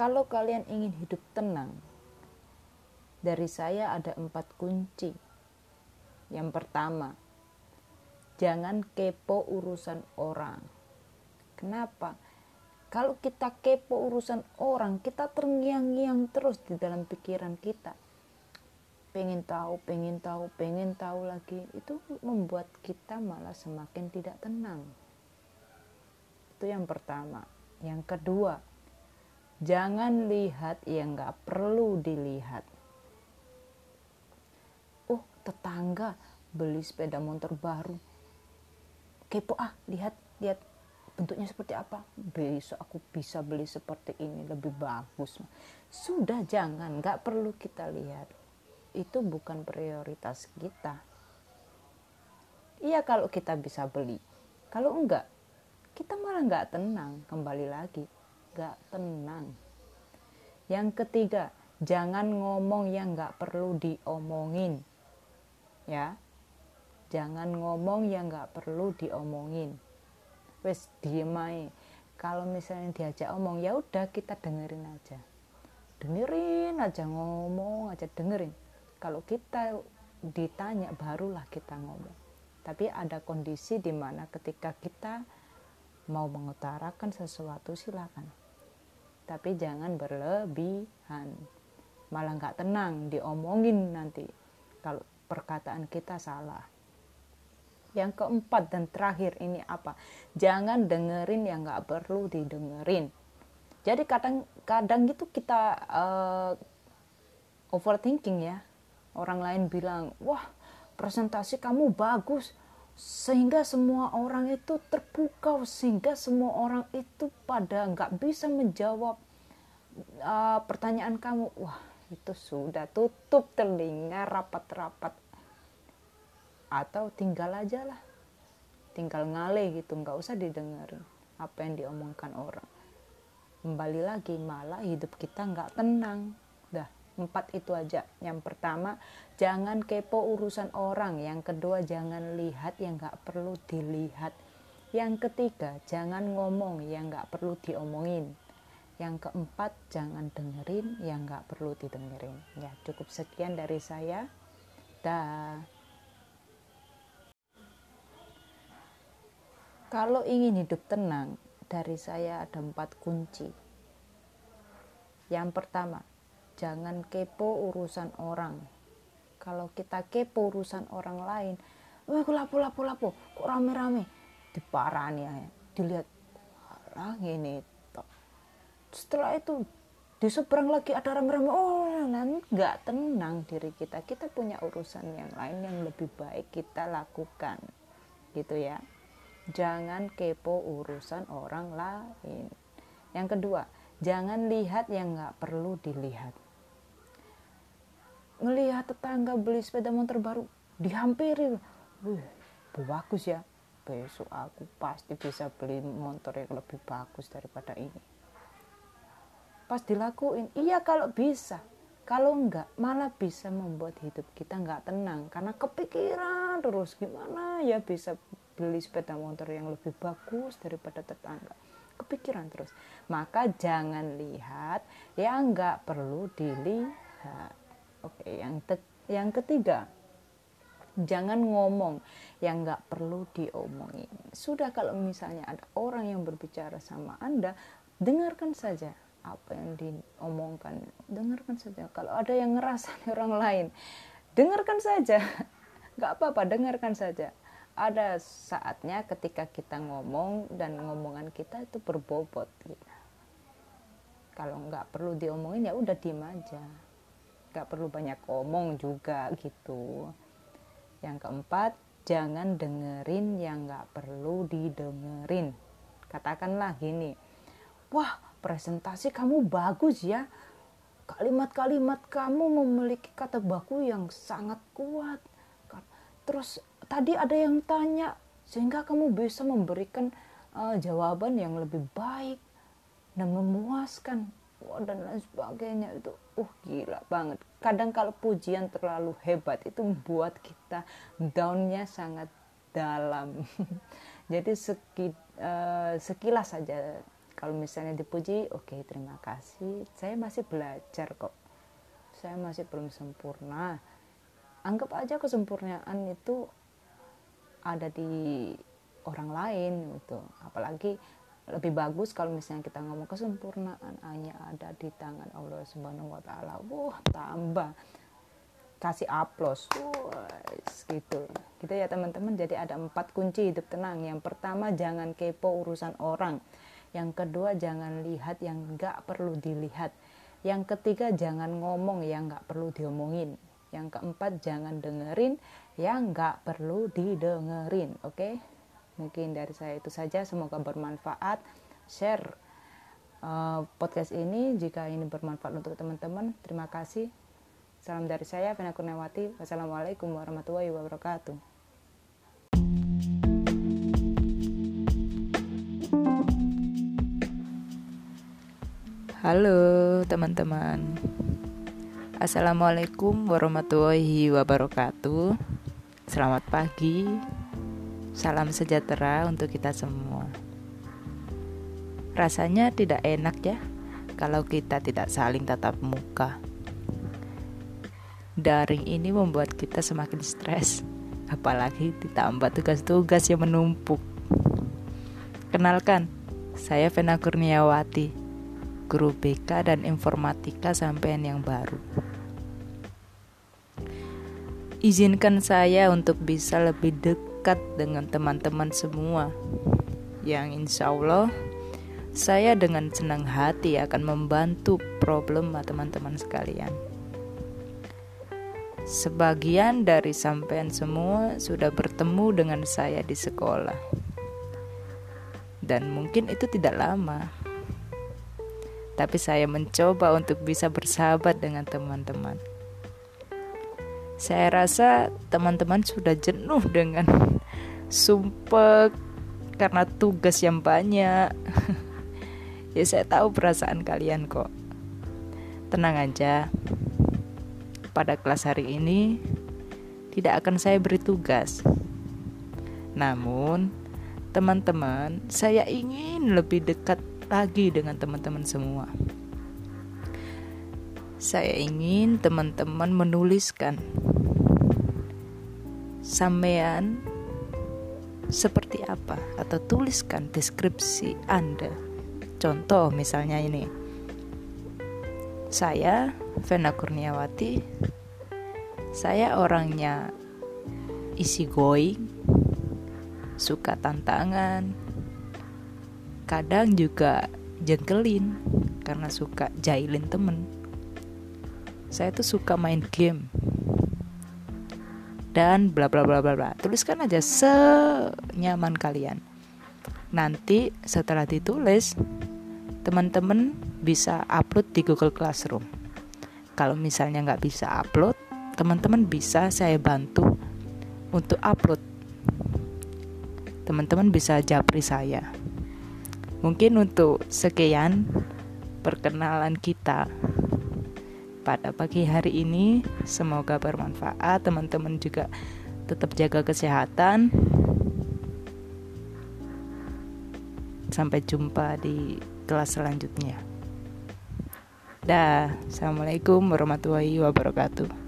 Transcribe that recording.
kalau kalian ingin hidup tenang, dari saya ada empat kunci. Yang pertama, jangan kepo urusan orang. Kenapa? Kalau kita kepo urusan orang, kita terngiang-ngiang terus di dalam pikiran kita. Pengen tahu, pengen tahu, pengen tahu lagi. Itu membuat kita malah semakin tidak tenang. Itu yang pertama. Yang kedua, jangan lihat yang gak perlu dilihat. Oh, tetangga beli sepeda motor baru. Kepo ah, lihat, lihat bentuknya seperti apa. Besok aku bisa beli seperti ini lebih bagus. Sudah jangan nggak perlu kita lihat. Itu bukan prioritas kita. Iya kalau kita bisa beli. Kalau enggak kita malah nggak tenang kembali lagi nggak tenang. Yang ketiga jangan ngomong yang nggak perlu diomongin ya. Jangan ngomong yang nggak perlu diomongin. Wes diem aja kalau misalnya diajak omong ya udah kita dengerin aja. Dengerin aja ngomong aja dengerin. Kalau kita ditanya barulah kita ngomong. Tapi ada kondisi di mana ketika kita mau mengutarakan sesuatu silakan tapi jangan berlebihan malah nggak tenang diomongin nanti kalau perkataan kita salah yang keempat dan terakhir ini apa? Jangan dengerin yang nggak perlu didengerin. Jadi kadang-kadang gitu kita uh, overthinking ya. Orang lain bilang, wah presentasi kamu bagus. Sehingga semua orang itu terpukau. Sehingga semua orang itu pada nggak bisa menjawab uh, pertanyaan kamu. Wah itu sudah tutup telinga rapat-rapat atau tinggal aja lah tinggal ngale gitu nggak usah didengerin apa yang diomongkan orang kembali lagi malah hidup kita nggak tenang dah empat itu aja. Yang pertama jangan kepo urusan orang. Yang kedua jangan lihat yang nggak perlu dilihat. Yang ketiga jangan ngomong yang nggak perlu diomongin. Yang keempat jangan dengerin yang nggak perlu didengerin. Ya cukup sekian dari saya. Dah. Kalau ingin hidup tenang, dari saya ada empat kunci. Yang pertama, jangan kepo urusan orang. Kalau kita kepo urusan orang lain, wah lapo lapo lapo, kok rame rame, diparani ya, dilihat, lah ini. Setelah itu di seberang lagi ada rame-rame, oh nanti nggak tenang diri kita. Kita punya urusan yang lain yang lebih baik kita lakukan, gitu ya jangan kepo urusan orang lain. Yang kedua, jangan lihat yang nggak perlu dilihat. Ngelihat tetangga beli sepeda motor baru, dihampiri. Wih, bagus ya. Besok aku pasti bisa beli motor yang lebih bagus daripada ini. Pas dilakuin, iya kalau bisa. Kalau enggak, malah bisa membuat hidup kita enggak tenang. Karena kepikiran terus gimana ya bisa beli sepeda motor yang lebih bagus daripada tetangga kepikiran terus maka jangan lihat yang nggak perlu dilihat oke yang yang ketiga jangan ngomong yang nggak perlu diomongin. Sudah kalau misalnya ada orang yang berbicara sama anda dengarkan saja apa yang diomongkan. Dengarkan saja. Kalau ada yang ngerasa orang lain dengarkan saja. Nggak apa-apa dengarkan saja. Ada saatnya ketika kita ngomong dan ngomongan kita itu berbobot gitu. kalau nggak perlu diomongin ya udah diem aja nggak perlu banyak ngomong juga gitu. Yang keempat jangan dengerin yang nggak perlu didengerin. Katakanlah gini wah presentasi kamu bagus ya. Kalimat-kalimat kamu memiliki kata baku yang sangat kuat. Terus tadi ada yang tanya sehingga kamu bisa memberikan uh, jawaban yang lebih baik dan memuaskan dan lain sebagainya. Itu uh gila banget. Kadang kalau pujian terlalu hebat itu membuat kita downnya sangat dalam. Jadi seki, uh, sekilas saja. Kalau misalnya dipuji oke okay, terima kasih. Saya masih belajar kok. Saya masih belum sempurna. Anggap aja kesempurnaan itu ada di orang lain gitu. Apalagi lebih bagus kalau misalnya kita ngomong kesempurnaan hanya ada di tangan Allah Subhanahu wa taala. Wah, tambah. Kasih aplos gitu. Gitu ya teman-teman. Jadi ada empat kunci hidup tenang. Yang pertama jangan kepo urusan orang. Yang kedua jangan lihat yang nggak perlu dilihat. Yang ketiga jangan ngomong yang nggak perlu diomongin. Yang keempat jangan dengerin yang nggak perlu didengerin oke? okay? Mungkin dari saya itu saja. Semoga bermanfaat. Share uh, podcast ini jika ini bermanfaat untuk teman-teman. Terima kasih. Salam dari saya, Vena Kurniawati. Wassalamualaikum warahmatullahi wabarakatuh. Halo teman-teman. Assalamualaikum warahmatullahi wabarakatuh. Selamat pagi Salam sejahtera untuk kita semua Rasanya tidak enak ya Kalau kita tidak saling tatap muka daring ini membuat kita semakin stres, apalagi ditambah tugas-tugas yang menumpuk. Kenalkan, saya Vena Kurniawati, guru BK dan informatika sampean yang baru. Izinkan saya untuk bisa lebih dekat dengan teman-teman semua, yang insya Allah saya dengan senang hati akan membantu problem teman-teman sekalian. Sebagian dari sampean semua sudah bertemu dengan saya di sekolah. Dan mungkin itu tidak lama. Tapi saya mencoba untuk bisa bersahabat dengan teman-teman. Saya rasa teman-teman sudah jenuh dengan sumpah karena tugas yang banyak. ya saya tahu perasaan kalian kok. Tenang aja pada kelas hari ini tidak akan saya beri tugas. Namun, teman-teman, saya ingin lebih dekat lagi dengan teman-teman semua. Saya ingin teman-teman menuliskan sampean seperti apa atau tuliskan deskripsi Anda. Contoh misalnya ini. Saya Vena Kurniawati saya orangnya isi going suka tantangan kadang juga jengkelin karena suka jailin temen saya tuh suka main game dan bla bla bla bla bla. Tuliskan aja senyaman kalian. Nanti setelah ditulis teman-teman bisa upload di Google Classroom. Kalau misalnya nggak bisa upload teman-teman bisa saya bantu untuk upload. Teman-teman bisa japri saya. Mungkin untuk sekian perkenalan kita pada pagi hari ini. Semoga bermanfaat. Teman-teman juga tetap jaga kesehatan. Sampai jumpa di kelas selanjutnya. Dah, Assalamualaikum warahmatullahi wabarakatuh.